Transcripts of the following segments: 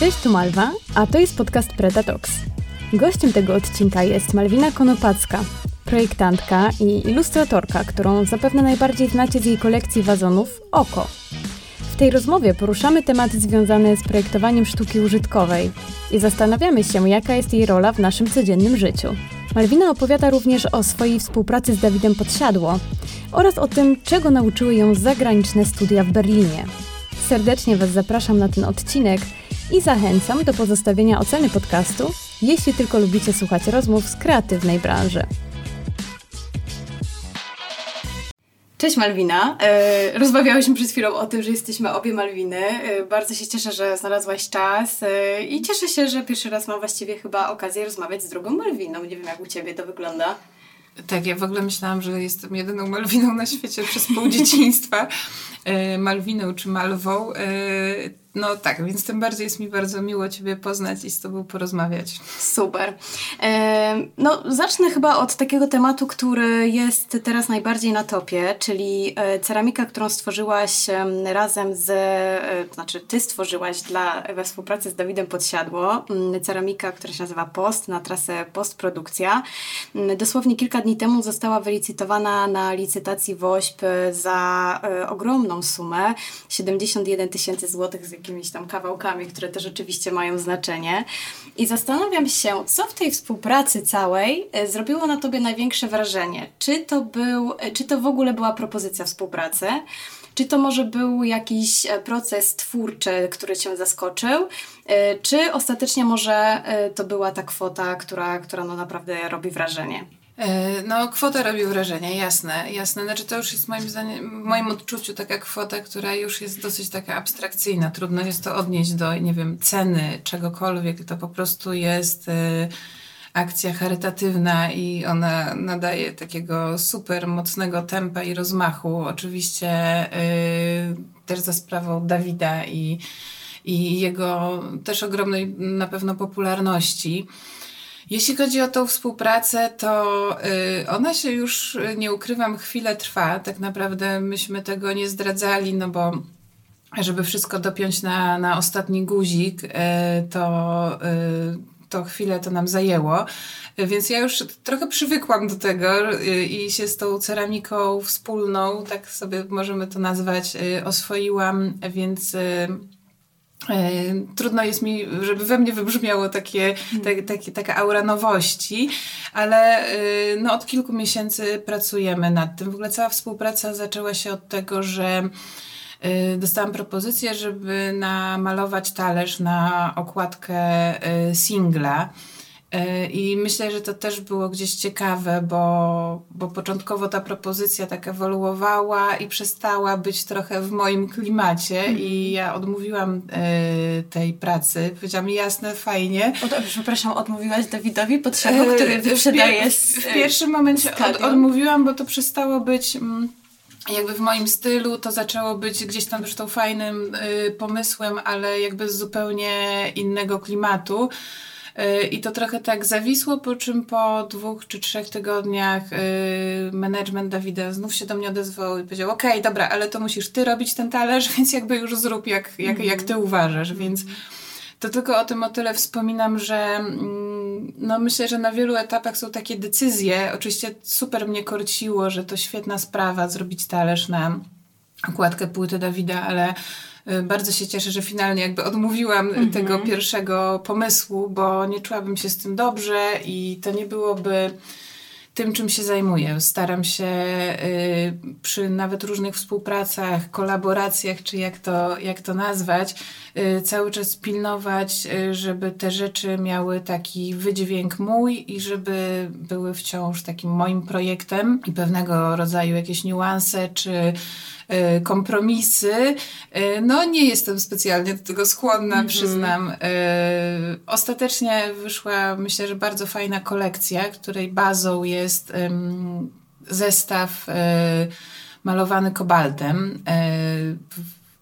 Cześć, tu Malwa, a to jest podcast Preta Talks. Gościem tego odcinka jest Malwina Konopacka, projektantka i ilustratorka, którą zapewne najbardziej znacie z jej kolekcji wazonów Oko. W tej rozmowie poruszamy tematy związane z projektowaniem sztuki użytkowej i zastanawiamy się, jaka jest jej rola w naszym codziennym życiu. Malwina opowiada również o swojej współpracy z Dawidem Podsiadło oraz o tym, czego nauczyły ją zagraniczne studia w Berlinie. Serdecznie Was zapraszam na ten odcinek i zachęcam do pozostawienia oceny podcastu, jeśli tylko lubicie słuchać rozmów z kreatywnej branży. Cześć Malwina. E, rozmawiałyśmy przed chwilą o tym, że jesteśmy obie Malwiny. E, bardzo się cieszę, że znalazłaś czas e, i cieszę się, że pierwszy raz mam właściwie chyba okazję rozmawiać z drugą Malwiną. Nie wiem, jak u Ciebie to wygląda. Tak, ja w ogóle myślałam, że jestem jedyną Malwiną na świecie przez pół dzieciństwa. Malwiną czy Malwą. No tak, więc tym bardziej jest mi bardzo miło Ciebie poznać i z Tobą porozmawiać. Super. E, no, zacznę chyba od takiego tematu, który jest teraz najbardziej na topie, czyli e, ceramika, którą stworzyłaś razem z, e, znaczy Ty stworzyłaś dla, we współpracy z Dawidem Podsiadło. Mm, ceramika, która się nazywa Post, na trasę postprodukcja. Mm, dosłownie kilka dni temu została wylicytowana na licytacji WOŚP za ogromną sumę, 71 tysięcy złotych z jakimiś tam kawałkami, które też oczywiście mają znaczenie. I zastanawiam się, co w tej współpracy całej e, zrobiło na tobie największe wrażenie. Czy to, był, e, czy to w ogóle była propozycja współpracy? Czy to może był jakiś e, proces twórczy, który Cię zaskoczył? Czy ostatecznie może to była ta kwota, która, która no naprawdę robi wrażenie? E, no, kwota robi wrażenie, jasne, jasne. Znaczy to już jest moim zdaniem, w moim odczuciu taka kwota, która już jest dosyć taka abstrakcyjna. Trudno jest to odnieść do, nie wiem, ceny czegokolwiek. To po prostu jest y, akcja charytatywna i ona nadaje takiego super mocnego tempa i rozmachu. Oczywiście y, też za sprawą Dawida i, i jego też ogromnej na pewno popularności. Jeśli chodzi o tą współpracę, to y, ona się już, y, nie ukrywam, chwilę trwa. Tak naprawdę myśmy tego nie zdradzali, no bo żeby wszystko dopiąć na, na ostatni guzik, y, to, to chwilę to nam zajęło. Więc ja już trochę przywykłam do tego i się z tą ceramiką wspólną, tak sobie możemy to nazwać, oswoiłam, więc trudno jest mi, żeby we mnie wybrzmiało takie, tak, takie, taka aura nowości, ale e, no, od kilku miesięcy pracujemy nad tym. W ogóle cała współpraca zaczęła się od tego, że e, dostałam propozycję, żeby namalować talerz na okładkę singla. E, I myślę, że to też było gdzieś ciekawe, bo, bo początkowo ta propozycja tak ewoluowała i przestała być trochę w moim klimacie mm. i ja odmówiłam e, tej pracy. Powiedziałam, jasne, fajnie. O, przepraszam, odmówiłaś Dawidowi potrzebą, e, który wyprzedaje w, w pierwszym momencie od, odmówiłam, bo to przestało być... Mm, jakby w moim stylu to zaczęło być gdzieś tam zresztą fajnym y, pomysłem, ale jakby z zupełnie innego klimatu. Y, I to trochę tak zawisło, po czym po dwóch czy trzech tygodniach y, management Dawida znów się do mnie odezwał i powiedział, okej, okay, dobra, ale to musisz ty robić ten talerz, więc jakby już zrób jak, jak, jak ty uważasz, więc to tylko o tym o tyle wspominam, że mm, no myślę, że na wielu etapach są takie decyzje. Oczywiście super mnie korciło, że to świetna sprawa zrobić talerz na okładkę płyty Dawida, ale bardzo się cieszę, że finalnie jakby odmówiłam mhm. tego pierwszego pomysłu, bo nie czułabym się z tym dobrze i to nie byłoby tym, czym się zajmuję. Staram się y, przy nawet różnych współpracach, kolaboracjach, czy jak to, jak to nazwać, y, cały czas pilnować, żeby te rzeczy miały taki wydźwięk mój i żeby były wciąż takim moim projektem i pewnego rodzaju jakieś niuanse, czy kompromisy. E, no nie jestem specjalnie do tego skłonna, -hmm. przyznam. E, ostatecznie wyszła, myślę, że bardzo fajna kolekcja, której bazą jest zestaw malowany kobaltem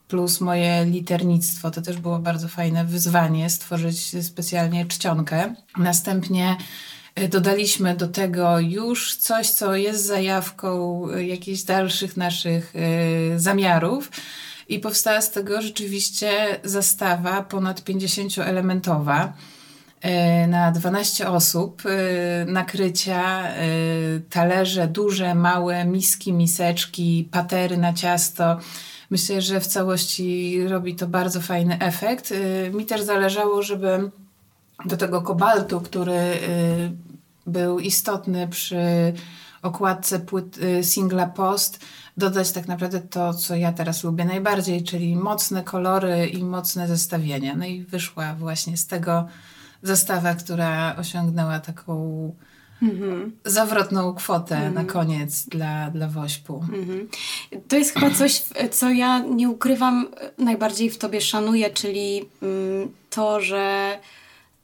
plus moje liternictwo. To też było bardzo fajne wyzwanie stworzyć specjalnie czcionkę. Następnie E, dodaliśmy do tego już coś, co jest zajawką e, jakichś dalszych naszych e, zamiarów. i powstała z tego rzeczywiście zastawa ponad 50-elementowa e, na 12 osób, e, nakrycia, e, talerze duże, małe, miski, miseczki, patery na ciasto. Myślę, że w całości robi to bardzo fajny efekt. Mi też zależało, żeby do tego kobaltu, który był istotny przy okładce płyt, singla Post, dodać tak naprawdę to, co ja teraz lubię najbardziej, czyli mocne kolory i mocne zestawienia. No i wyszła właśnie z tego zestawa, która osiągnęła taką Mm-hmm. zawrotną kwotę mm-hmm. na koniec dla, dla Wośpu. Mm-hmm. To jest chyba coś, co ja nie ukrywam, najbardziej w tobie szanuję, czyli mm, to, że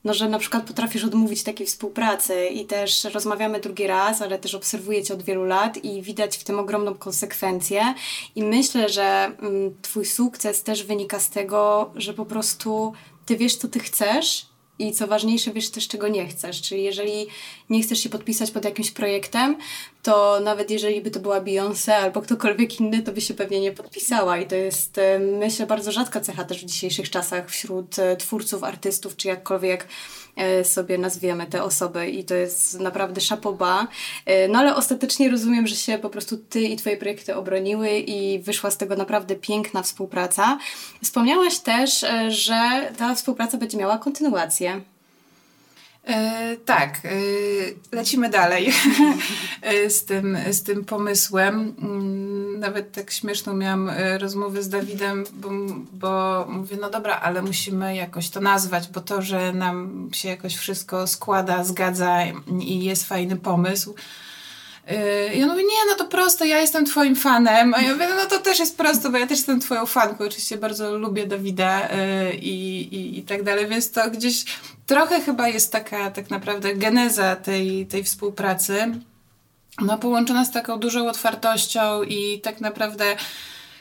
no, że na przykład potrafisz odmówić takiej współpracy i też rozmawiamy drugi raz, ale też obserwuję Cię od wielu lat i widać w tym ogromną konsekwencję. I myślę, że mm, Twój sukces też wynika z tego, że po prostu Ty wiesz, co Ty chcesz i co ważniejsze, wiesz też, czego nie chcesz. Czyli jeżeli nie chcesz się podpisać pod jakimś projektem, to nawet jeżeli by to była Beyoncé albo ktokolwiek inny, to by się pewnie nie podpisała. I to jest, e, myślę, bardzo rzadka cecha też w dzisiejszych czasach wśród e, twórców, artystów, czy jakkolwiek e, sobie nazwiemy te osoby i to jest naprawdę szapoba. No ale ostatecznie rozumiem, że się po prostu ty i twoje projekty obroniły i wyszła z tego naprawdę piękna współpraca. Wspomniałaś też, że ta współpraca będzie miała kontynuację. E, tak, e, lecimy dalej e, z, tym, z tym pomysłem. Mm, nawet tak śmieszną miałam e, rozmowę z Dawidem, bo, bo mówię, no dobra, ale musimy jakoś to nazwać, bo to, że nam się jakoś wszystko składa, zgadza i jest fajny pomysł, i on mówi, nie, no to prosto, ja jestem twoim fanem. A ja mówię, no to też jest prosto, bo ja też jestem twoją fanką. Oczywiście bardzo lubię Dawida i, i, i tak dalej, więc to gdzieś trochę chyba jest taka tak naprawdę geneza tej, tej współpracy, no połączona z taką dużą otwartością i tak naprawdę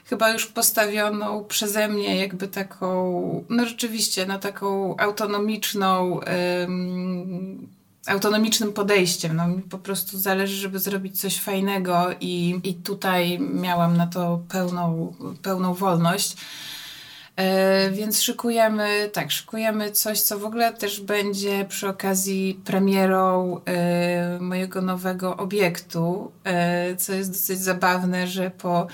chyba już postawioną przeze mnie jakby taką, no rzeczywiście, na taką autonomiczną, autonomicznym podejściem. No mi po prostu zależy, żeby zrobić coś fajnego i, i tutaj miałam na to pełną, pełną wolność. E, więc szykujemy, tak, szykujemy coś, co w ogóle też będzie przy okazji premierą e, mojego nowego obiektu, e, co jest dosyć zabawne, że po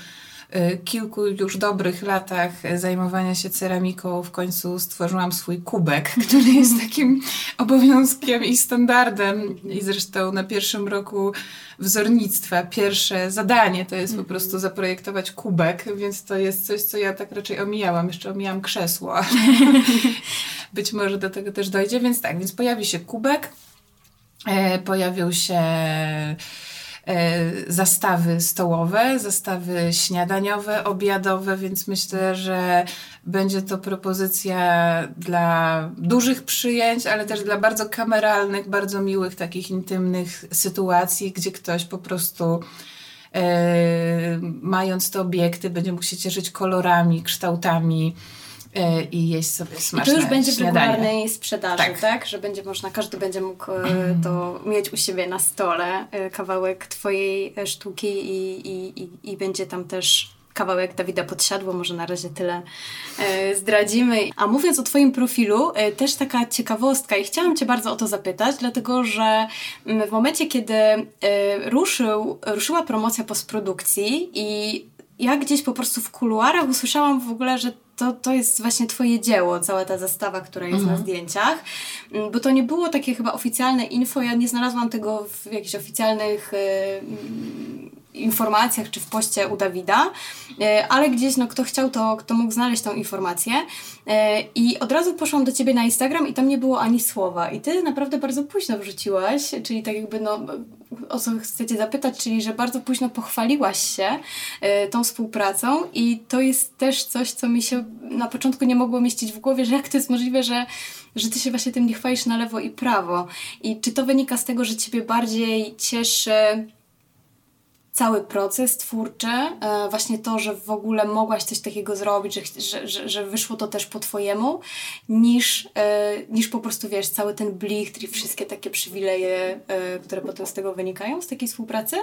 kilku już dobrych latach zajmowania się ceramiką w końcu stworzyłam swój kubek, który jest takim obowiązkiem i standardem. I zresztą na pierwszym roku wzornictwa pierwsze zadanie to jest po mhm. prostu zaprojektować kubek, więc to jest coś, co ja tak raczej omijałam. Jeszcze omijam krzesło. Być może do tego też dojdzie, więc tak, więc pojawi się kubek, e, pojawią się zastawy stołowe, zastawy śniadaniowe, obiadowe, więc myślę, że będzie to propozycja dla dużych przyjęć, ale też dla bardzo kameralnych, bardzo miłych, takich intymnych sytuacji, gdzie ktoś po prostu e, mając te obiekty będzie mógł się cieszyć kolorami, kształtami, E, i jeść sobie smaczne I to już będzie w regularnej sprzedaży, tak. tak? Że będzie można, każdy będzie mógł e, mm. to mieć u siebie na stole, e, kawałek twojej sztuki i, i, i, i będzie tam też kawałek Dawida Podsiadło, może na razie tyle zdradzimy. A mówiąc o Twoim profilu, też taka ciekawostka i chciałam Cię bardzo o to zapytać, dlatego że mm, w momencie, kiedy ruszył, ruszyła promocja postprodukcji i ja gdzieś po prostu w kuluarach usłyszałam w ogóle, że to, to jest właśnie Twoje dzieło, cała ta zastawa, która jest mhm. na zdjęciach, mm, bo to nie było takie chyba oficjalne info, ja nie znalazłam tego w jakichś oficjalnych y, informacjach czy w poście u Dawida, e, ale gdzieś, no kto chciał, to kto mógł znaleźć tą informację. E, I od razu poszłam do ciebie na Instagram i tam nie było ani słowa. I ty naprawdę bardzo późno wrzuciłaś, czyli tak jakby, no, o co chcecie zapytać, czyli że bardzo późno pochwaliłaś się e, tą współpracą i to jest też coś, co mi się na początku nie mogło mieścić w głowie, że jak to jest możliwe, że że ty się właśnie tym nie chwalisz na lewo i prawo. I czy to wynika z tego, że ciebie bardziej cieszy cały proces twórczy, e, właśnie to, że w ogóle mogłaś coś takiego zrobić, że, że, że wyszło to też po twojemu, niż, e, niż po prostu, wiesz, cały ten blichtr i wszystkie takie przywileje, e, które potem z tego wynikają, z takiej współpracy?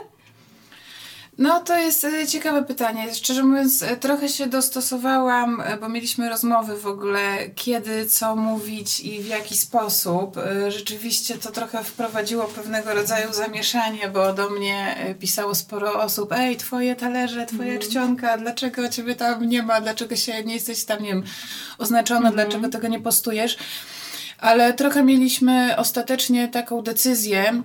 No to jest e, ciekawe pytanie. Szczerze mówiąc, e, trochę się dostosowałam, e, bo mieliśmy rozmowy w ogóle, kiedy, co mówić i w jaki sposób. Rzeczywiście to trochę wprowadziło pewnego rodzaju zamieszanie, bo do mnie pisało sporo osób, ej, twoje talerze, twoja mm. czcionka, dlaczego ciebie tam nie ma, dlaczego się nie jesteś tam, nie wiem, oznaczona, mm. dlaczego tego nie postujesz. Ale trochę mieliśmy ostatecznie taką decyzję,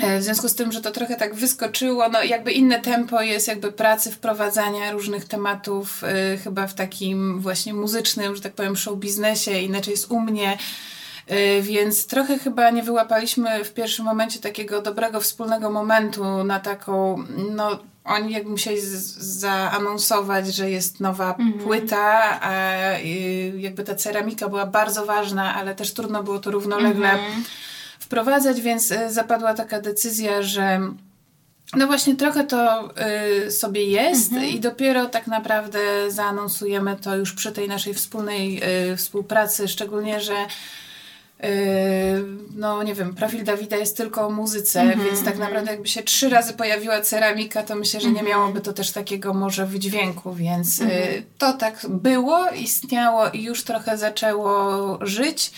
w związku z tym, że to trochę tak wyskoczyło, no jakby inne tempo jest jakby pracy, wprowadzania różnych tematów y, chyba w takim właśnie muzycznym, że tak powiem, show biznesie, inaczej jest u mnie. Y, więc trochę chyba nie wyłapaliśmy w pierwszym momencie takiego dobrego wspólnego momentu na taką, no oni jakby musieli zaanonsować, że jest nowa mhm. płyta, a jakby ta ceramika była bardzo ważna, ale też trudno było to równolegle mhm wprowadzać, więc e, zapadła taka decyzja, że no właśnie trochę to y, sobie jest mhm. i dopiero tak naprawdę zaanonsujemy to już przy tej naszej wspólnej y, współpracy, szczególnie, że y, no nie wiem, profil Dawida jest tylko o muzyce, -hmm, więc tak mhm. naprawdę jakby się trzy razy pojawiła ceramika, to myślę, że nie mhm. miałoby to też takiego może wydźwięku, więc to tak było, istniało i już trochę zaczęło żyć.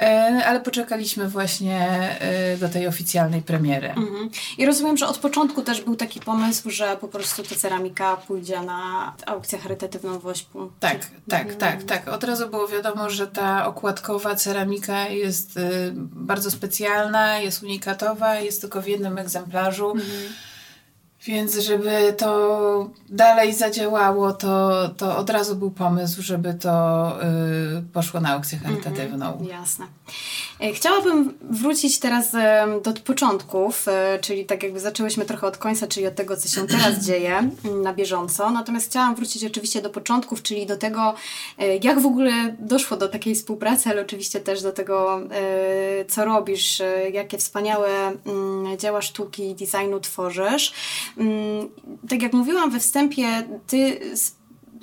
E, ale poczekaliśmy właśnie e, do tej oficjalnej premiery. Mhm. I rozumiem, że od początku też był taki pomysł, że po prostu ta ceramika pójdzie na aukcję charytatywną w Ośpu. Tak, tak, mhm. tak, tak. Od razu było wiadomo, że ta okładkowa ceramika jest e, bardzo specjalna, jest unikatowa, jest tylko w jednym egzemplarzu. Mhm. Więc żeby to dalej zadziałało, to, to od razu był pomysł, żeby to y, poszło na aukcję charytatywną. Mm -hmm, jasne. E, chciałabym wrócić teraz do początków, e, czyli tak jakby zaczęłyśmy trochę od końca, czyli od tego, co się teraz dzieje mm, na bieżąco. Natomiast chciałam wrócić oczywiście do początków, czyli do tego, e, jak w ogóle doszło do takiej współpracy, ale oczywiście też do tego, co robisz, jakie wspaniałe mm, dzieła sztuki i designu tworzysz. Mm, tak jak mówiłam we wstępie, ty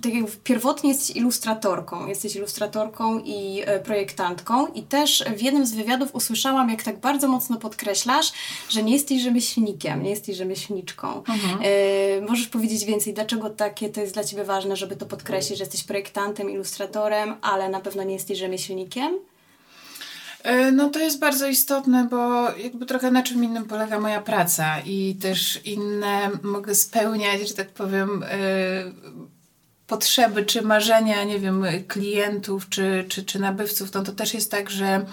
tak jak pierwotnie jesteś ilustratorką, jesteś ilustratorką i e, projektantką i też w jednym z wywiadów usłyszałam, jak tak bardzo mocno podkreślasz, że nie jesteś rzemieślnikiem, nie jesteś rzemieślniczką. Mhm. E, możesz powiedzieć więcej, dlaczego takie to jest dla Ciebie ważne, żeby to podkreślić, że jesteś projektantem, ilustratorem, ale na pewno nie jesteś rzemieślnikiem? E, no to jest bardzo istotne, bo jakby trochę na czym innym polega moja praca i też inne mogę spełniać, że tak powiem, potrzeby czy marzenia, nie wiem, klientów czy, czy, czy nabywców, no to też jest tak, że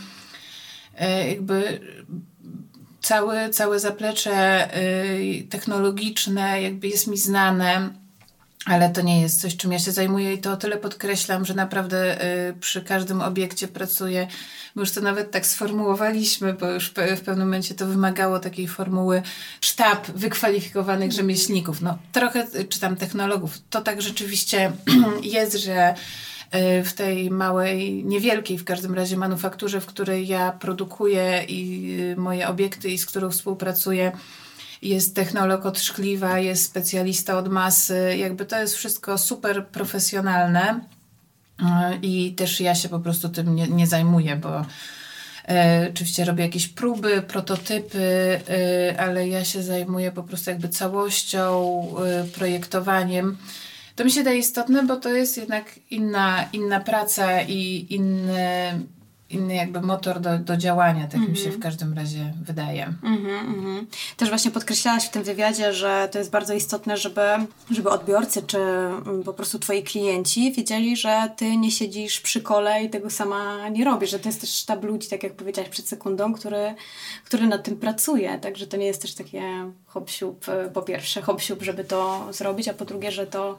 e, jakby całe, całe zaplecze e, technologiczne jakby jest mi znane, ale to nie jest coś, czym ja się zajmuję i to o tyle podkreślam, że naprawdę e, przy każdym obiekcie pracuję my już to nawet tak sformułowaliśmy, bo już w pewnym momencie to wymagało takiej formuły sztab wykwalifikowanych mhm. rzemieślników, no trochę, czy tam technologów. To tak rzeczywiście jest, że y, w tej małej, niewielkiej w każdym razie manufakturze, w której ja produkuję i y, moje obiekty i z którą współpracuję, jest technolog od szkliwa, jest specjalista od masy, jakby to jest wszystko super profesjonalne. I też ja się po prostu tym nie, nie zajmuję, bo e, oczywiście robię jakieś próby, prototypy, e, ale ja się zajmuję po prostu jakby całością, e, projektowaniem. To mi się daje istotne, bo to jest jednak inna, inna praca i inny, inny jakby motor do, do działania, tak mm -hmm. mi się mhm. w każdym razie wydaje. Mm -hmm, mm -hmm. Też właśnie podkreślałaś w tym wywiadzie, że to jest bardzo istotne, żeby, żeby odbiorcy czy mm, po prostu twoi klienci wiedzieli, że ty nie siedzisz przy kole i tego sama nie robisz, że to jest też sztab ludzi, tak jak powiedziałaś przed sekundą, który, który nad tym pracuje, także to nie jest też takie hop po pierwsze hop żeby to zrobić, a po drugie, że to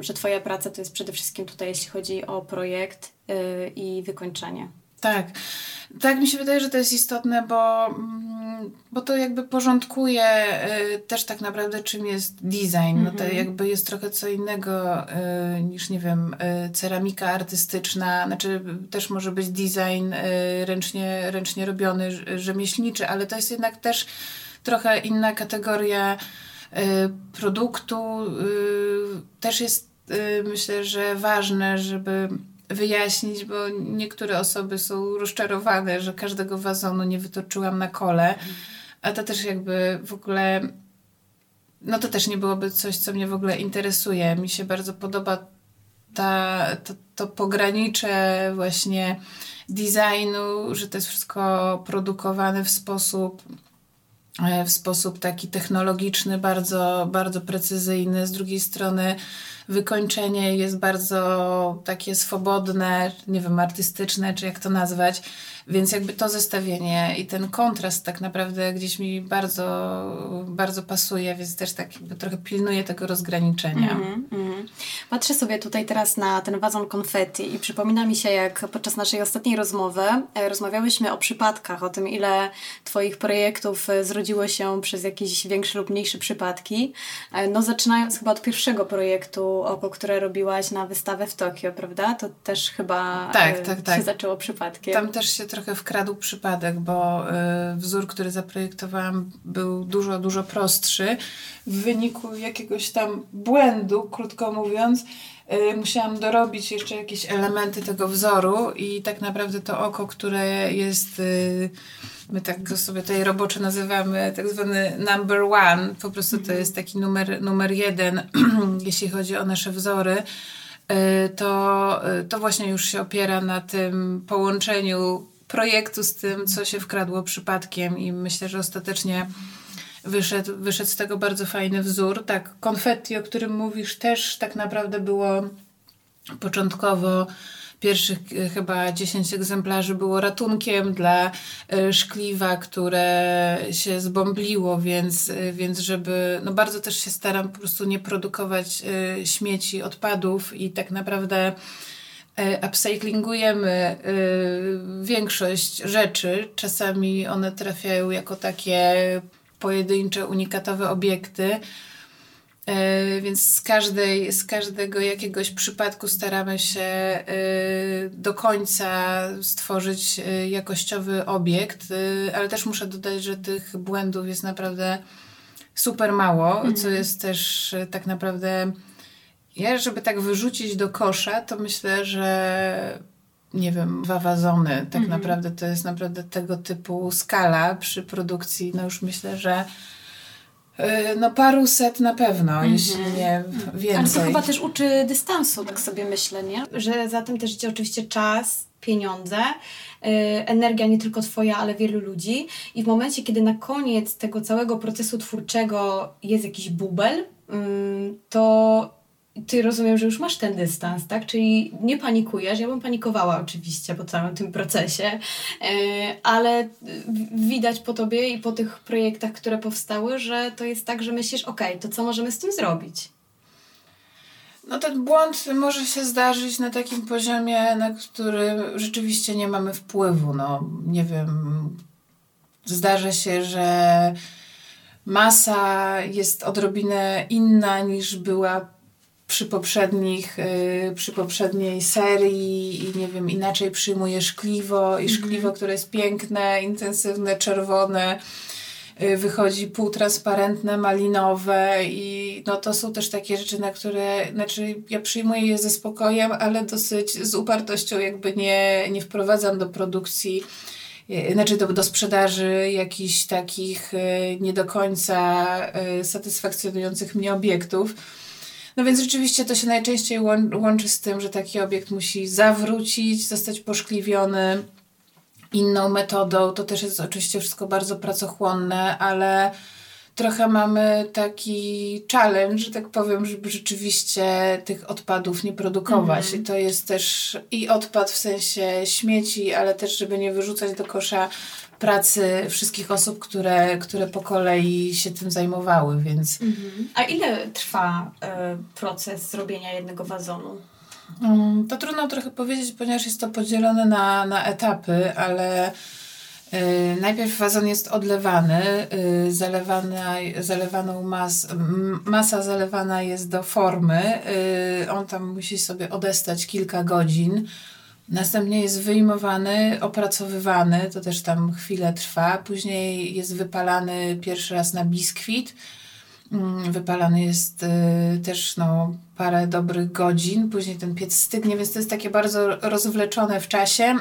że Twoja praca to jest przede wszystkim tutaj, jeśli chodzi o projekt y, i wykończenie. Tak. Tak, mi się wydaje, że to jest istotne, bo, mm, bo to jakby porządkuje też tak naprawdę, czym jest design. No to mhm. jakby jest trochę co innego niż, nie wiem, ceramika artystyczna. Znaczy, też może być design ręcznie, ręcznie robiony, rzemieślniczy, ale to jest jednak też trochę inna kategoria Y, produktu y, też jest y, myślę, że ważne, żeby wyjaśnić, bo niektóre osoby są rozczarowane, że każdego wazonu nie wytoczyłam na kole, a to też jakby w ogóle no to też nie byłoby coś, co mnie w ogóle interesuje. Mi się bardzo podoba ta, to, to pogranicze właśnie designu, że to jest wszystko produkowane w sposób w sposób taki technologiczny, bardzo, bardzo precyzyjny. Z drugiej strony wykończenie jest bardzo takie swobodne, nie wiem, artystyczne, czy jak to nazwać. Więc jakby to zestawienie i ten kontrast tak naprawdę gdzieś mi bardzo, bardzo pasuje, więc też tak jakby trochę pilnuję tego rozgraniczenia. Mm. Patrzę sobie tutaj teraz na ten wazon konfetti i przypomina mi się, jak podczas naszej ostatniej rozmowy e, rozmawiałyśmy o przypadkach, o tym, ile Twoich projektów e, zrodziło się przez jakieś większe lub mniejsze przypadki. E, no zaczynając chyba od pierwszego projektu, oko, które robiłaś na wystawę w Tokio, prawda? To też chyba tak, tak, tak. się zaczęło przypadkiem. Tam też się trochę wkradł przypadek, bo y, wzór, który zaprojektowałam, był dużo, dużo prostszy. W wyniku jakiegoś tam błędu, krótko mówiąc, musiałam dorobić jeszcze jakieś elementy tego wzoru i tak naprawdę to oko, które jest. Y, my tak sobie tutaj roboczo nazywamy, tak zwany number one. Po prostu to jest taki numer, numer jeden, jeśli chodzi o nasze wzory to, to właśnie już się opiera na tym połączeniu projektu z tym, co się wkradło przypadkiem i myślę, że ostatecznie wyszedł, wyszedł z tego bardzo fajny wzór. Tak, konfetti, o którym mówisz, też tak naprawdę było początkowo pierwszych e, chyba 10 egzemplarzy było ratunkiem dla e, szkliwa, które się zbombliło, więc, e, więc żeby, no bardzo też się staram po prostu nie produkować śmieci, odpadów i tak naprawdę upcyklingujemy e, większość rzeczy. Czasami one trafiają jako takie pojedyncze, unikatowe obiekty. E, więc z, każdej, z każdego jakiegoś przypadku staramy się do końca stworzyć jakościowy obiekt, ale też muszę dodać, że tych błędów jest naprawdę super mało, mhm. co jest też tak naprawdę ja, żeby tak wyrzucić do kosza, to myślę, że nie wiem, wawazony. Tak mhm. naprawdę to jest naprawdę tego typu skala przy produkcji. No już myślę, że y, no paru set na pewno, mm -hmm. jeśli nie więcej. Ale to chyba też uczy dystansu, tak sobie myślę, nie? Że za tym też idzie oczywiście czas, pieniądze, yy, energia nie tylko twoja, ale wielu ludzi. I w momencie, kiedy na koniec tego całego procesu twórczego jest jakiś bubel, yy, to ty rozumiem, że już masz ten dystans, tak? Czyli nie panikujesz. Ja bym panikowała oczywiście po całym tym procesie, e, ale widać po tobie i po tych projektach, które powstały, że to jest tak, że myślisz, ok, to co możemy z tym zrobić? No ten błąd może się zdarzyć na takim poziomie, na którym rzeczywiście nie mamy wpływu. No, nie wiem, zdarza się, że masa jest odrobinę inna niż była przy poprzednich, yy, przy poprzedniej serii i nie wiem, inaczej przyjmuje szkliwo i mhm. szkliwo, które jest piękne, intensywne, czerwone, yy, wychodzi półtransparentne, malinowe i no to są też takie rzeczy, na które, znaczy ja przyjmuję je ze spokojem, ale dosyć z upartością jakby nie, nie wprowadzam do produkcji y, znaczy do, do sprzedaży jakichś takich y, nie do końca y, satysfakcjonujących mnie obiektów no więc rzeczywiście to się najczęściej łączy z tym, że taki obiekt musi zawrócić, zostać poszkliwiony inną metodą. To też jest oczywiście wszystko bardzo pracochłonne, ale trochę mamy taki challenge, że tak powiem, żeby rzeczywiście tych odpadów nie produkować. -hmm. I to jest też i odpad w sensie śmieci, ale też, żeby nie wyrzucać do kosza pracy wszystkich osób, które, które po kolei się tym zajmowały, więc... Mhm. A ile trwa y, proces zrobienia jednego wazonu? Um, to trudno trochę powiedzieć, ponieważ jest to podzielone na, na etapy, ale y, najpierw wazon jest odlewany, y, zalewana, zalewaną mas, masa zalewana jest do formy, y, on tam musi sobie odestać kilka godzin, Następnie jest wyjmowany, opracowywany, to też tam chwilę trwa. Później jest wypalany pierwszy raz na biskwit. Mm, wypalany jest y, też no, parę dobrych godzin. Później ten piec stygnie, więc to jest takie bardzo rozwleczone w czasie.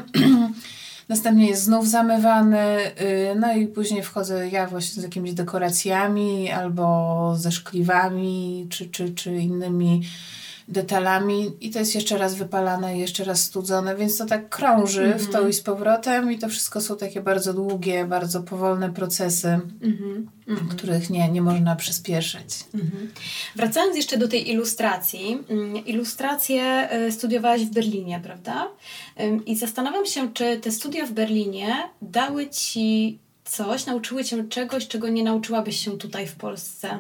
Następnie jest znów zamywany, y, no i później wchodzę ja właśnie z jakimiś dekoracjami albo ze szkliwami czy, czy, czy innymi detalami i to jest jeszcze raz wypalane, jeszcze raz studzone, więc to tak krąży mm -hmm. w to mhm. i z powrotem i to wszystko są takie bardzo długie, bardzo powolne procesy, mm -hmm. których nie, nie można przyspieszyć. Mm -hmm. Wracając jeszcze do tej ilustracji. Mm, ilustrację y, studiowałaś w Berlinie, prawda? I zastanawiam się, czy te studia w Berlinie dały Ci coś, nauczyły Cię czegoś, czego nie nauczyłabyś się tutaj w Polsce?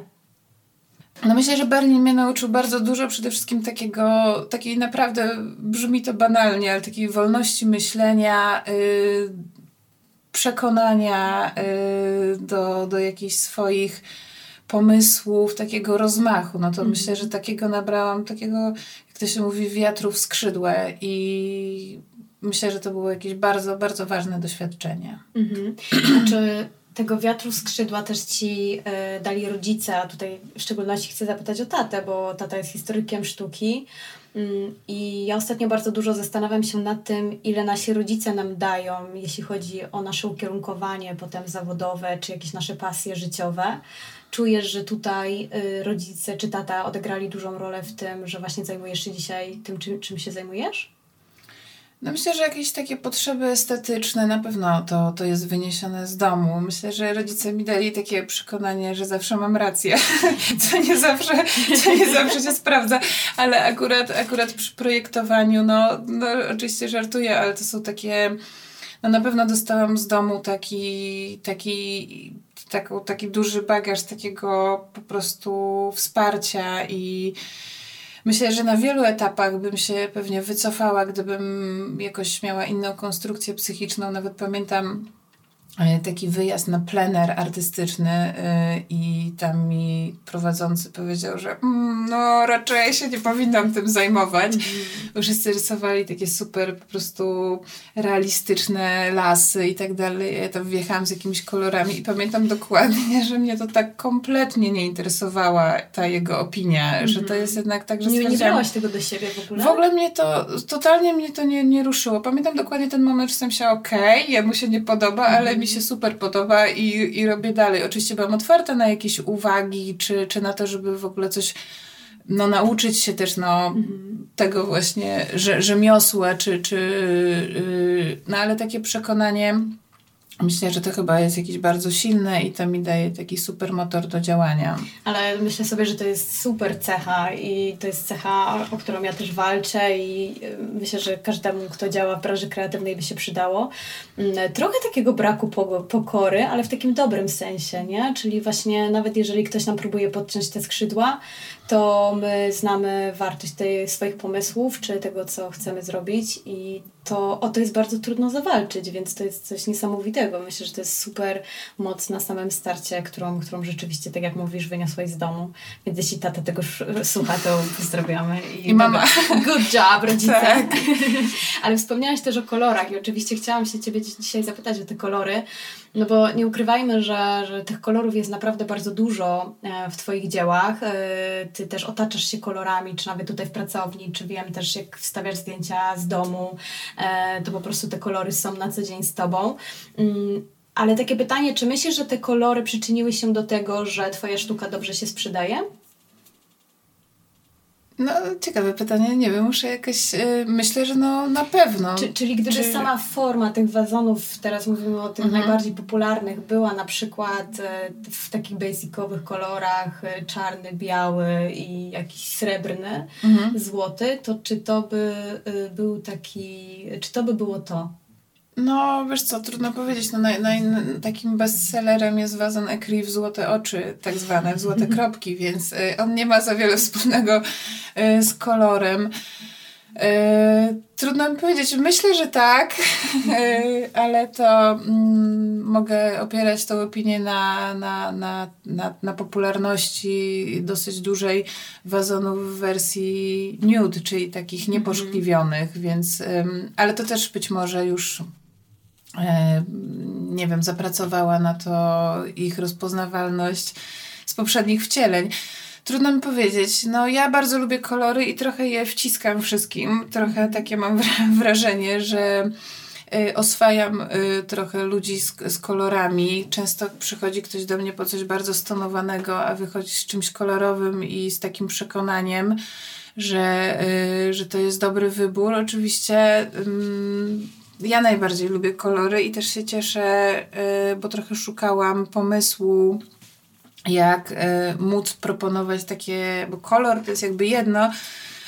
No myślę, że Berlin mnie nauczył bardzo dużo, przede wszystkim takiego, takiej naprawdę, brzmi to banalnie, ale takiej wolności myślenia, yy, przekonania yy, do, do jakichś swoich pomysłów, takiego rozmachu. No to mm. myślę, że takiego nabrałam, takiego, jak to się mówi, wiatru w skrzydłe i myślę, że to było jakieś bardzo, bardzo ważne doświadczenie. Mhm. Znaczy tego wiatru skrzydła też ci y, dali rodzice, a tutaj w szczególności chcę zapytać o tatę, bo tata jest historykiem sztuki. Mm, I ja ostatnio bardzo dużo zastanawiam się nad tym, ile nasi rodzice nam dają, jeśli chodzi o nasze ukierunkowanie potem zawodowe, czy jakieś nasze pasje życiowe. Czujesz, że tutaj y, rodzice czy tata odegrali dużą rolę w tym, że właśnie zajmujesz się dzisiaj tym, czym, czym się zajmujesz? No myślę, że jakieś takie potrzeby estetyczne na pewno to, to jest wyniesione z domu. Myślę, że rodzice mi dali takie przekonanie, że zawsze mam rację, co nie zawsze, co nie zawsze się sprawdza, ale akurat, akurat przy projektowaniu, no, no oczywiście żartuję, ale to są takie, no na pewno dostałam z domu taki, taki, taką, taki duży bagaż takiego po prostu wsparcia i Myślę, że na wielu etapach bym się pewnie wycofała, gdybym jakoś miała inną konstrukcję psychiczną. Nawet pamiętam taki wyjazd na plener artystyczny e, i tam mi prowadzący powiedział, że mm, no raczej się nie powinnam tym zajmować. Mm. Wszyscy rysowali takie super po prostu realistyczne lasy i tak dalej. Ja tam wjechałam z jakimiś kolorami i pamiętam dokładnie, że mnie to tak kompletnie nie interesowała ta jego opinia, mm. że to jest jednak tak, że Nie, nie brałaś tego do siebie w ogóle? W ogóle mnie to, totalnie mnie to nie, nie ruszyło. Pamiętam dokładnie ten moment, że sam się okej, okay, jemu się nie podoba, ale mi się super podoba i, i robię dalej. Oczywiście byłam otwarta na jakieś uwagi, czy, czy na to, żeby w ogóle coś no, nauczyć się też no, mhm. tego właśnie rzemiosła, czy, czy yy, no ale takie przekonanie Myślę, że to chyba jest jakieś bardzo silne i to mi daje taki super motor do działania. Ale myślę sobie, że to jest super cecha i to jest cecha, o którą ja też walczę i y, myślę, że każdemu, kto działa w branży kreatywnej by się przydało. Mm, trochę takiego braku pokory, ale w takim dobrym sensie, nie? Czyli właśnie nawet jeżeli ktoś nam próbuje podciąć te skrzydła, to my znamy wartość tej, swoich pomysłów, czy tego, co chcemy zrobić i to o to jest bardzo trudno zawalczyć, więc to jest coś niesamowitego. Myślę, że to jest super moc na samym starcie, którą, którą rzeczywiście, tak jak mówisz, wyniosłaś z domu. Więc jeśli tata tego słucha, to pozdrawiamy. I, I mama. Good job, rodzice. Tak. Ale wspomniałaś też o kolorach i oczywiście chciałam się Ciebie dzisiaj zapytać o te kolory, no bo nie ukrywajmy, że, że tych kolorów jest naprawdę bardzo dużo e, w Twoich dziełach. E, ty też otaczasz się kolorami, czy nawet tutaj w pracowni, czy wiem też jak wstawiasz zdjęcia z domu, e, to po prostu te kolory są na co dzień z Tobą. Mm, ale takie pytanie, czy myślisz, że te kolory przyczyniły się do tego, że Twoja sztuka dobrze się sprzedaje? No, ciekawe pytanie, nie wiem, muszę jakoś, yy, myślę, że no na pewno. Czy, czyli gdyby Czy... sama forma tych wazonów, teraz mówimy o tych mhm. najbardziej popularnych, była na przykład y, w takich basicowych kolorach, y, czarny, biały i jakiś srebrny, mhm. złoty, to czy to by y, był taki, czy to by było to? No, wiesz co, trudno powiedzieć. No, naj, naj, takim bestsellerem jest wazon Ecri w złote oczy, tak zwane, w złote kropki, więc y, on nie ma za wiele wspólnego y, z kolorem. Y, trudno mi powiedzieć. Myślę, że tak, y, ale to mm, mogę opierać tą opinię na, na, na, na, na popularności dosyć dużej wazonów w wersji nude, czyli takich mhm. nieposzkliwionych, więc, ale to też być może już nie wiem, zapracowała na to ich rozpoznawalność z poprzednich wcieleń. Trudno mi powiedzieć. No, ja bardzo lubię kolory i trochę je wciskam wszystkim. Trochę takie mam wrażenie, że y, oswajam y, trochę ludzi z, z kolorami. Często przychodzi ktoś do mnie po coś bardzo stonowanego, a wychodzi z czymś kolorowym i z takim przekonaniem, że, że to jest dobry wybór. Oczywiście ja najbardziej lubię kolory i też się cieszę, bo trochę szukałam pomysłu jak móc proponować takie, bo kolor to jest jakby jedno,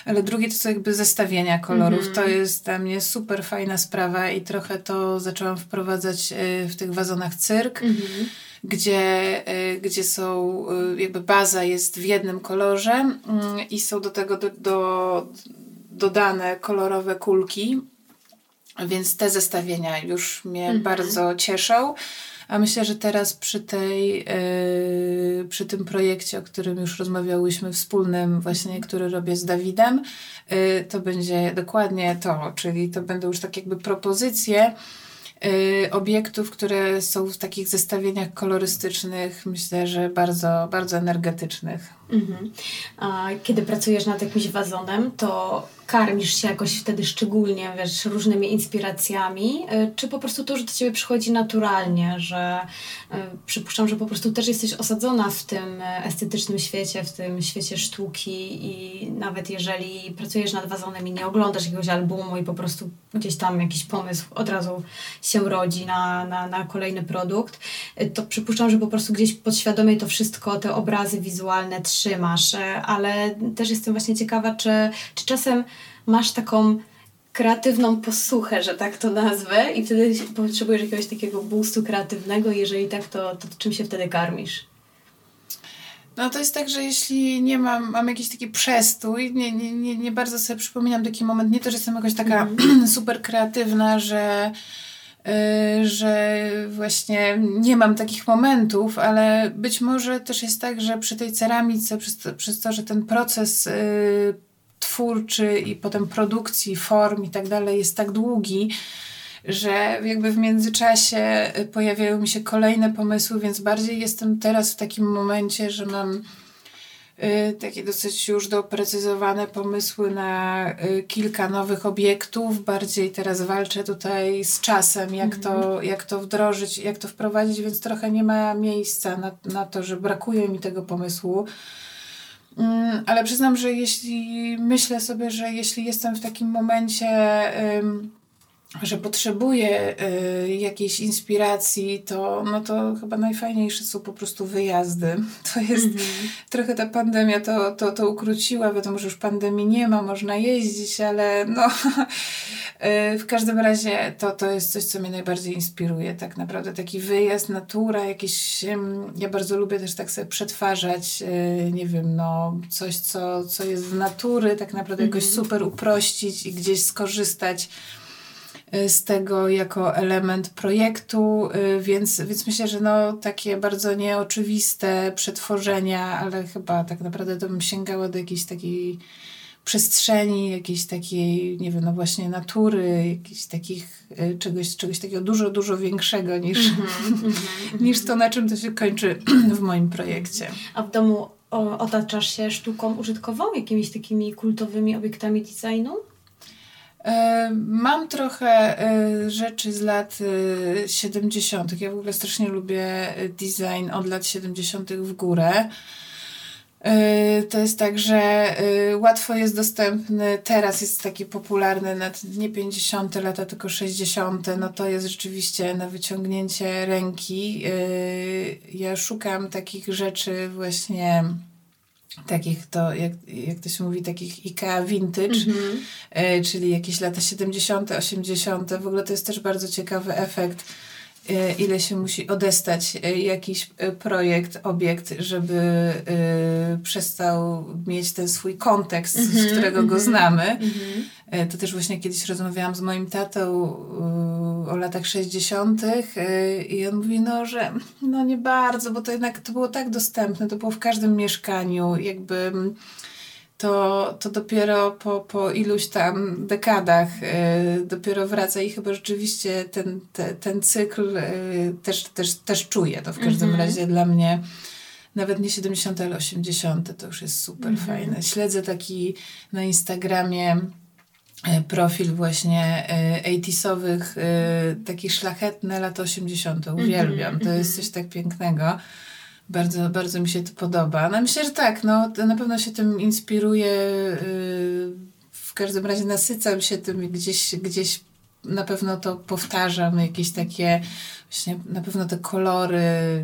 ale drugie to są jakby zestawienia kolorów. Mm. To jest dla mnie super fajna sprawa i trochę to zaczęłam wprowadzać y, w tych wazonach cyrk. Mm -hmm gdzie, y, gdzie są, y, jakby baza jest w jednym kolorze mm, i są do tego do, do, dodane kolorowe kulki. Więc te zestawienia już mnie mhm. bardzo cieszą. A myślę, że teraz przy tej, yy, przy tym projekcie, o którym już rozmawiałyśmy, wspólnym właśnie, który robię z Dawidem, yy, to będzie dokładnie to, czyli to będą już tak jakby propozycje, y, obiektów, które są w takich zestawieniach kolorystycznych, myślę, że bardzo, bardzo energetycznych. Mhm. A kiedy pracujesz nad jakimś wazonem, to karmisz się jakoś wtedy szczególnie, wiesz, różnymi inspiracjami, y, czy po prostu to już do ciebie przychodzi naturalnie, że y, przypuszczam, że po prostu też jesteś osadzona w tym estetycznym świecie, w tym świecie sztuki i nawet jeżeli pracujesz nad wazonem i nie oglądasz jakiegoś albumu i po prostu gdzieś tam jakiś pomysł od razu się rodzi na, na, na kolejny produkt, to przypuszczam, że po prostu gdzieś podświadomie to wszystko, te obrazy wizualne trzymasz, ale też jestem właśnie ciekawa, czy, czy czasem masz taką kreatywną posłuchę, że tak to nazwę i wtedy potrzebujesz jakiegoś takiego boostu kreatywnego jeżeli tak, to, to czym się wtedy karmisz? No to jest tak, że jeśli nie mam, mam jakiś taki przestój, nie, nie, nie, nie bardzo sobie przypominam taki moment, nie to, że jestem jakoś taka mm. super kreatywna, że yy, że właśnie nie mam takich momentów, ale być może też jest tak, że przy tej ceramice, przez to, przez to że ten proces yy, twórczy i potem produkcji, form i tak dalej jest tak długi, że jakby w międzyczasie pojawiają mi się kolejne pomysły, więc bardziej jestem teraz w takim momencie, że mam y, takie dosyć już doprecyzowane pomysły na y, kilka nowych obiektów. Bardziej teraz walczę tutaj z czasem, jak, to, mhm. jak to wdrożyć, jak to wprowadzić, więc trochę nie ma miejsca na, na to, że brakuje mi tego pomysłu. Mm, ale przyznam, że jeśli myślę sobie, że jeśli jestem w takim momencie, że potrzebuję y, jakiejś inspiracji, to, no to chyba najfajniejsze są po prostu wyjazdy. To jest mm -hmm. trochę ta pandemia to, to, to ukróciła. Wiadomo, że już pandemii nie ma, można jeździć, ale no y, w każdym razie to, to jest coś, co mnie najbardziej inspiruje. Tak naprawdę taki wyjazd, natura, jakieś. Ja bardzo lubię też tak sobie przetwarzać, y, nie wiem, no coś, co, co jest z natury, tak naprawdę mm -hmm. jakoś mhm. super uprościć i gdzieś skorzystać Y, z tego jako element projektu, y, więc, więc myślę, że no, takie bardzo nieoczywiste przetworzenia, ale chyba tak naprawdę to bym sięgała do jakiejś takiej przestrzeni, jakiejś takiej, nie wiem, no właśnie natury, jakichś takich, y, czegoś, czegoś takiego dużo, dużo większego niż, mm -hmm, niż to, na czym to się kończy w moim projekcie. A w domu otaczasz się sztuką użytkową, jakimiś takimi kultowymi obiektami designu? E, mam trochę e, rzeczy z lat 70. E, ja w ogóle strasznie lubię design od lat 70. w górę. To jest tak, że łatwo jest dostępny, teraz jest taki popularny, nawet nie 50 lata, tylko 60. No to jest rzeczywiście na wyciągnięcie ręki. Ja szukam takich rzeczy właśnie takich to, jak, jak to się mówi, takich IKEA vintage, mm -hmm. czyli jakieś lata 70., 80. W ogóle to jest też bardzo ciekawy efekt, ile się musi odestać e, jakiś projekt, obiekt, żeby przestał mieć ten swój kontekst, mm -hmm, z mhm, którego mm -hmm, go mhm, znamy. Mhm. To też właśnie kiedyś rozmawiałam z moim tatą o latach 60. i on mówi, no, że no nie bardzo, bo to jednak to było tak dostępne, to było w każdym mieszkaniu, jakby to, to dopiero po, po iluś tam dekadach y, dopiero wraca i chyba rzeczywiście ten, te, ten cykl y, też, też, też czuję. To w każdym mm -hmm. razie dla mnie nawet nie 70, ale 80 to już jest super mm -hmm. fajne. Śledzę taki na Instagramie e, profil właśnie 80sowych, taki szlachetny, lat 80. Uwielbiam. To jest coś tak pięknego. Bardzo, bardzo mi się to podoba. No myślę, że tak, no, na pewno się tym inspiruję. W każdym razie nasycam się tym gdzieś, gdzieś na pewno to powtarzam, jakieś takie właśnie na pewno te kolory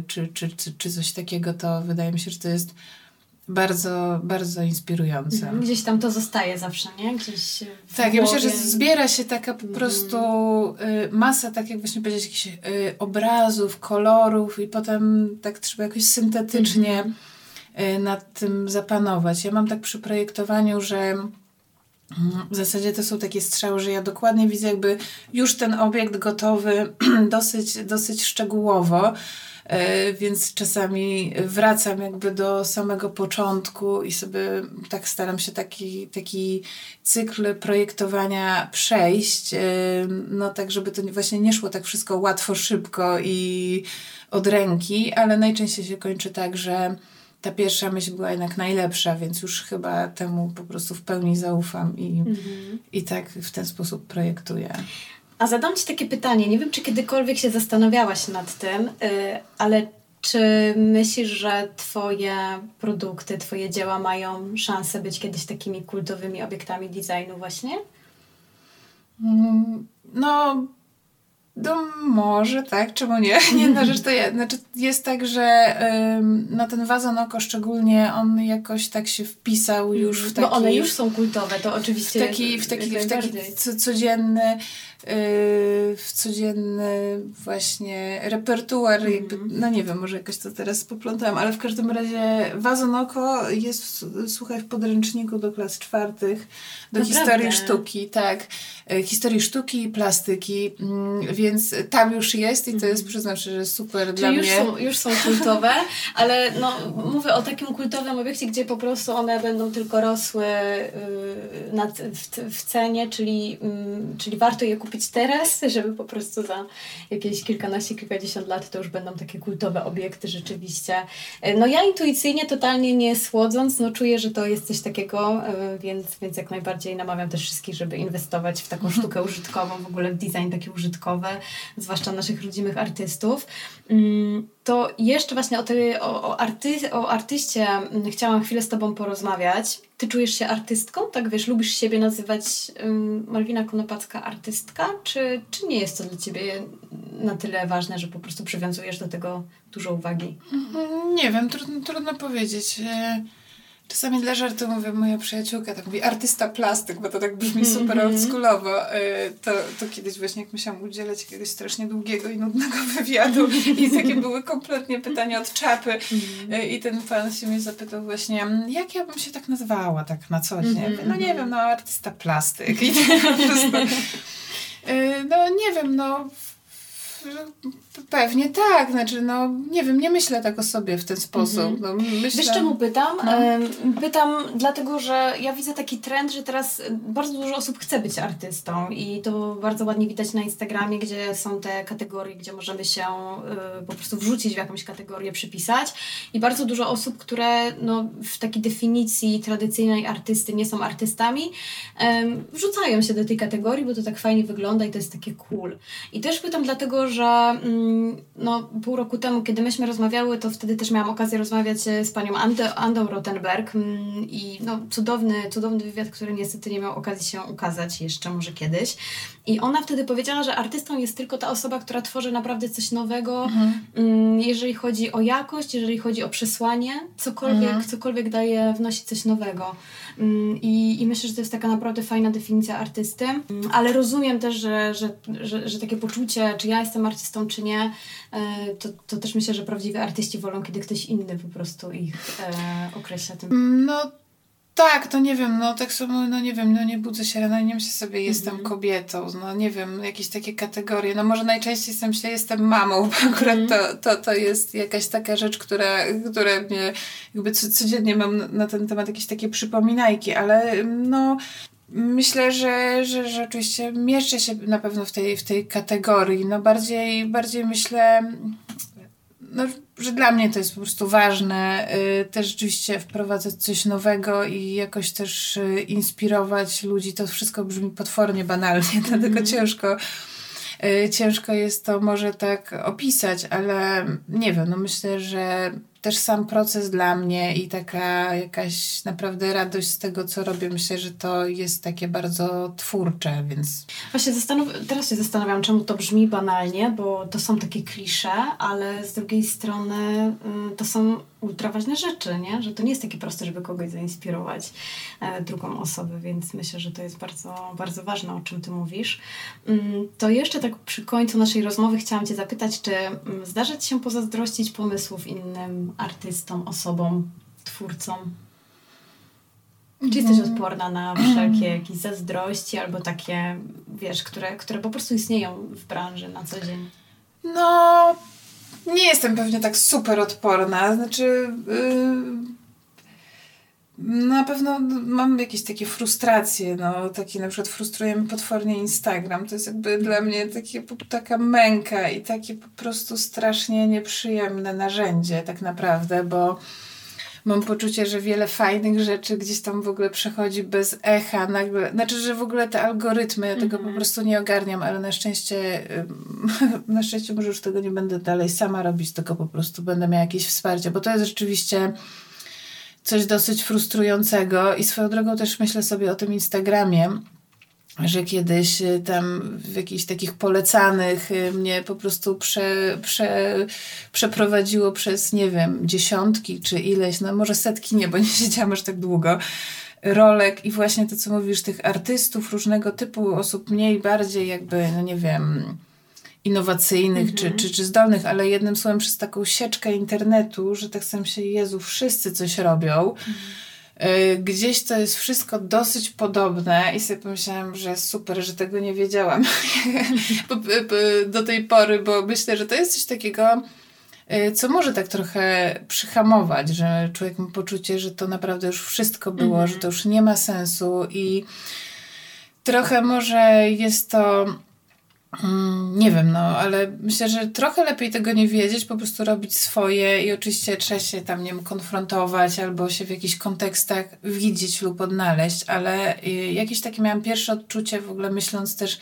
czy, czy, czy, czy coś takiego, to wydaje mi się, że to jest bardzo, bardzo inspirujące. Mhm. Gdzieś tam to zostaje zawsze, nie? Gdzieś tak, ja myślę, że zbiera się taka po mhm. prostu y, masa, tak jak właśnie powiedzieć, jakichś y, obrazów, kolorów i potem tak trzeba jakoś syntetycznie y, nad tym zapanować. Ja mam tak przy projektowaniu, że w zasadzie to są takie strzały, że ja dokładnie widzę jakby już ten obiekt gotowy dosyć, dosyć szczegółowo, więc czasami wracam jakby do samego początku i sobie tak staram się taki, taki cykl projektowania przejść, e, no tak, żeby to właśnie nie szło tak wszystko łatwo, szybko i od ręki, ale najczęściej się kończy tak, że ta pierwsza myśl była jednak najlepsza, więc już chyba temu po prostu w pełni zaufam i, mhm. i tak w ten sposób projektuję. A zadam Ci takie pytanie. Nie wiem, czy kiedykolwiek się zastanawiałaś nad tym, yy, ale czy myślisz, że Twoje produkty, Twoje dzieła mają szansę być kiedyś takimi kultowymi obiektami designu, właśnie? Mm, no, no może, tak, czemu nie? Jedna rzecz to jest, znaczy jest tak, że ym, no ten wazon oko szczególnie, on jakoś tak się wpisał już w taki... Bo one już są kultowe, to oczywiście W taki, w taki, w taki codzienny Y, w codzienny właśnie repertuar, mm. jakby, no nie wiem, może jakoś to teraz poplątałam, ale w każdym razie Wazonoko jest, słuchaj, w podręczniku do klas czwartych, do Naprawdę? historii sztuki, tak, y, historii sztuki i plastyki, mm, więc tam już jest i to jest, mhm. przyznam że super Czyli dla już mnie. Są, już są kultowe, ale no, mówię o takim kultowym obiekcie, gdzie po prostu one będą tylko rosły nad, w, w cenie, czyli, yy, czyli warto je kupić kupić teraz, żeby po prostu za jakieś kilkanaście, kilkadziesiąt lat to już będą takie kultowe obiekty rzeczywiście. E, no ja intuicyjnie, totalnie nie słodząc, no czuję, że to jest coś takiego, e, więc, więc jak najbardziej namawiam też wszystkich, żeby inwestować w taką sztukę użytkową, w ogóle w design taki użytkowy, zwłaszcza naszych rodzimych artystów. Mm, to jeszcze właśnie o, tej, o, o, arty, o artyście mm, chciałam chwilę z Tobą porozmawiać. Ty czujesz się artystką? Tak wiesz, lubisz siebie nazywać um, Malwina Konopacka artystka? Czy, czy nie jest to dla Ciebie na tyle ważne, że po prostu przywiązujesz do tego dużo uwagi? Mhm, nie wiem, trudno, trudno powiedzieć. Czasami dla żartu mówię, moja przyjaciółka tak mówi, artysta plastyk, bo to tak brzmi mhm, super oldschoolowo. Y, to, to kiedyś właśnie jak musiałam udzielać jakiegoś strasznie długiego i nudnego wywiadu i takie były kompletnie pytania od czapy mm -hmm. i ten pan się mnie zapytał właśnie, jak ja bym się tak nazwała tak na co dzień? No nie wiem, no artysta plastyk. I tak po prostu, y, no nie wiem, no Pewnie tak, znaczy no nie wiem, nie myślę tak o sobie w ten sposób. Mhm. No, myślę... Wiesz czemu pytam? No. Pytam dlatego, że ja widzę taki trend, że teraz bardzo dużo osób chce być artystą i to bardzo ładnie widać na Instagramie, gdzie są te kategorie, gdzie możemy się y, po prostu wrzucić w jakąś kategorię, przypisać i bardzo dużo osób, które no, w takiej definicji tradycyjnej artysty nie są artystami, wrzucają się do tej kategorii, bo to tak fajnie wygląda i to jest takie cool. I też pytam dlatego, że mm, no, pół roku temu, kiedy myśmy rozmawiały, to wtedy też miałam okazję rozmawiać e, z panią Andę, Andą Rottenberg mm, i no, cudowny, cudowny wywiad, który niestety nie miał okazji się ukazać jeszcze, może kiedyś. I ona wtedy powiedziała, że artystą jest tylko ta osoba, która tworzy naprawdę coś nowego, mhm. Mm, jeżeli chodzi o jakość, jeżeli chodzi o przesłanie, cokolwiek, mhm. cokolwiek daje, wnosi coś nowego. Mm, I, I myślę, że to jest taka naprawdę fajna definicja artysty, mm, ale rozumiem też, że, że, że, że takie poczucie, czy ja jestem artystą, czy nie, e, to, to też myślę, że prawdziwi artyści wolą, kiedy ktoś inny po prostu ich e, określa tym. No tak, to nie wiem, no tak samo, no nie wiem, no nie budzę się rano, nie myślę sobie, jestem mm -hmm. kobietą, no nie wiem, jakieś takie kategorie, no może najczęściej jestem, myślę, jestem mamą, bo akurat mm -hmm. to, to, to jest jakaś taka rzecz, która, która mnie, jakby codziennie mam na ten temat jakieś takie przypominajki, ale no Myślę, że, że, że oczywiście mieszczę się na pewno w tej, w tej kategorii. No bardziej, bardziej myślę, no, że dla mnie to jest po prostu ważne. Y, też rzeczywiście wprowadzać coś nowego i jakoś też y, inspirować ludzi. To wszystko brzmi potwornie banalnie, mm dlatego ciężko y, ciężko jest to może tak opisać, ale nie wiem, no myślę, że też sam proces dla mnie i taka jakaś naprawdę radość z tego, co robię, myślę, że to jest takie bardzo twórcze, więc... Właśnie teraz się zastanawiam, czemu to brzmi banalnie, bo to są takie klisze, ale z drugiej strony y, to są ultra ważne rzeczy, nie? Że to nie jest takie proste, żeby kogoś zainspirować e, drugą osobę, więc myślę, że to jest bardzo, bardzo ważne, o czym ty mówisz. Mm, to jeszcze tak przy końcu naszej rozmowy chciałam cię zapytać, czy mm, zdarza ci się pozazdrościć pomysłów innym artystom, osobom, twórcom? Czy jesteś mhm. odporna na wszelkie jakieś zazdrości albo takie, wiesz, które, które po prostu istnieją w branży na co dzień? No, nie jestem pewnie tak super odporna. Znaczy, yy, na pewno mam jakieś takie frustracje, no, takie na przykład frustruje mnie potwornie Instagram. To jest jakby dla mnie takie, taka męka i takie po prostu strasznie nieprzyjemne narzędzie tak naprawdę, bo mam poczucie, że wiele fajnych rzeczy gdzieś tam w ogóle przechodzi bez echa. Nagle, znaczy, że w ogóle te algorytmy, ja tego mm -hmm. po mhm. prostu nie ogarniam, ale na szczęście, na szczęście może już tego nie będę dalej sama robić, tylko po prostu będę miała jakieś wsparcie, bo to jest rzeczywiście coś dosyć frustrującego i swoją drogą też myślę sobie o tym Instagramie, że kiedyś y, tam w jakichś takich polecanych y, mnie po prostu prze, prze, przeprowadziło przez, nie wiem, dziesiątki czy ileś, no może setki nie, bo nie siedziałam aż tak długo, rolek i właśnie to, co mówisz, tych artystów różnego typu, osób mniej, bardziej jakby, no nie wiem, innowacyjnych czy, mhm. czy, czy zdolnych, ale jednym słowem przez taką sieczkę internetu, że tak sam się, Jezu, wszyscy coś robią. Y, gdzieś to jest wszystko dosyć podobne i sobie pomyślałam, że super, że tego nie wiedziałam do tej pory, bo myślę, że to jest coś takiego, y, co może tak trochę przyhamować, że człowiek ma poczucie, że to naprawdę już wszystko było, -hmm. że to już nie ma sensu i trochę może jest to nie wiem, no, ale myślę, że trochę lepiej tego nie wiedzieć, po prostu robić swoje i oczywiście trzeba się tam, nie wiem, konfrontować albo się w jakichś kontekstach widzieć lub odnaleźć, ale y, jakieś takie miałam pierwsze odczucie w ogóle myśląc też,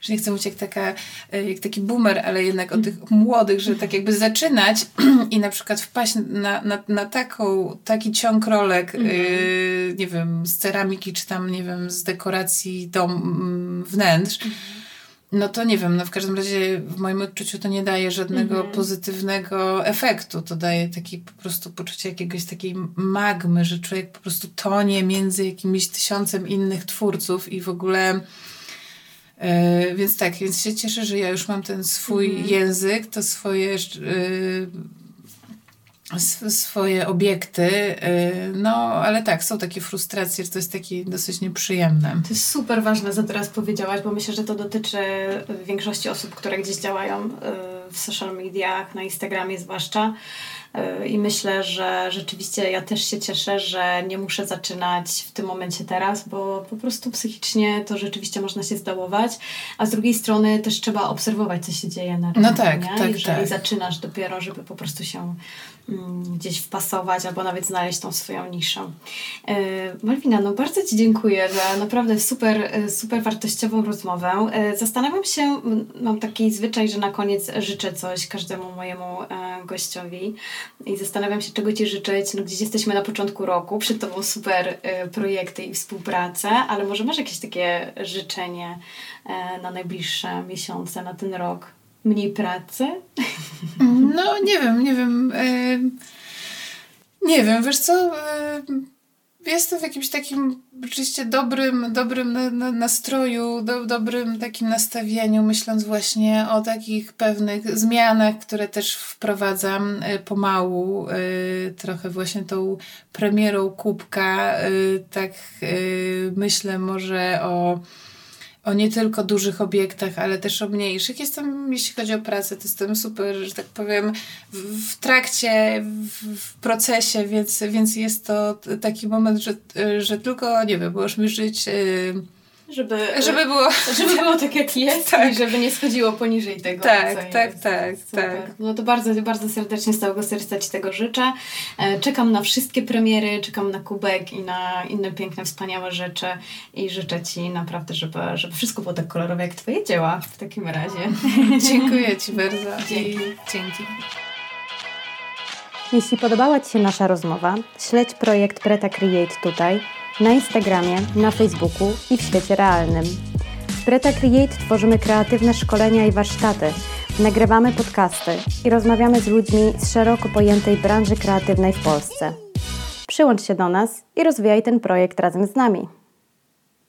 że nie chcę mówić jak, taka, y, jak taki boomer, ale jednak o tych młodych, że tak jakby zaczynać i na przykład wpaść na, na, na taką, taki ciąg rolek, mm nie wiem, z ceramiki, czy tam, nie wiem, z dekoracji dom, mm, wnętrz, mm no to nie wiem, no w każdym razie w moim odczuciu to nie daje żadnego mhm. pozytywnego efektu. To daje taki po prostu poczucie jakiegoś takiej magmy, że człowiek po prostu tonie między jakimś tysiącem innych twórców i w ogóle. Yy, więc tak, więc się cieszę, że ja już mam ten swój mhm. język, to swoje yy, swoje obiekty, y, no ale tak, są takie frustracje, że to jest takie dosyć nieprzyjemne. To jest super ważne, co teraz powiedziałaś, bo myślę, że to dotyczy większości osób, które gdzieś działają y, w social mediach, na Instagramie zwłaszcza. Y, I myślę, że rzeczywiście ja też się cieszę, że nie muszę zaczynać w tym momencie teraz, bo po prostu psychicznie to rzeczywiście można się zdałować, a z drugiej strony też trzeba obserwować, co się dzieje na rynku. No tak, nie? tak, Jeżeli tak. zaczynasz dopiero, żeby po prostu się Mm, gdzieś wpasować albo nawet znaleźć tą swoją niszę. E, Malwina, no bardzo Ci dziękuję za naprawdę super, e, super wartościową rozmowę. E, zastanawiam się, mam taki zwyczaj, że na koniec życzę coś każdemu mojemu gościowi i zastanawiam się, czego Ci życzyć. No, gdzieś jesteśmy na początku roku, przed Tobą super projekty i współpracę, ale może masz jakieś takie życzenie na najbliższe miesiące, na ten rok? mniej pracy? No, nie wiem, nie wiem. E, nie wiem, wiesz co? E, jestem w jakimś takim oczywiście dobrym, dobrym na, na, nastroju, do, dobrym takim nastawieniu, myśląc właśnie o takich pewnych zmianach, które też wprowadzam e, pomału, trochę właśnie tą premierą kubka, tak myślę może o o nie tylko dużych obiektach, ale też o mniejszych. Jestem, jeśli chodzi o pracę, to jestem super, że tak powiem, w, w trakcie, w, w, procesie, więc, więc jest to taki moment, że, że tylko, nie wiem, możesz mi żyć... Yy, żeby, żeby, było... żeby było tak jak jest tak. i żeby nie schodziło poniżej tego. Tak, tak, jest. tak, Super. tak. No to bardzo, bardzo serdecznie z całego serca Ci tego życzę. E, czekam na wszystkie premiery, czekam na Kubek i na inne piękne, wspaniałe rzeczy i życzę Ci naprawdę, żeby, żeby wszystko było tak kolorowe jak Twoje dzieła w takim razie. Dziękuję Ci bardzo. Dzięki. Dzięki. Jeśli podobała Ci się nasza rozmowa, śledź projekt Preta Create tutaj, na Instagramie, na Facebooku i w świecie realnym. W Preta Create tworzymy kreatywne szkolenia i warsztaty, nagrywamy podcasty i rozmawiamy z ludźmi z szeroko pojętej branży kreatywnej w Polsce. Przyłącz się do nas i rozwijaj ten projekt razem z nami.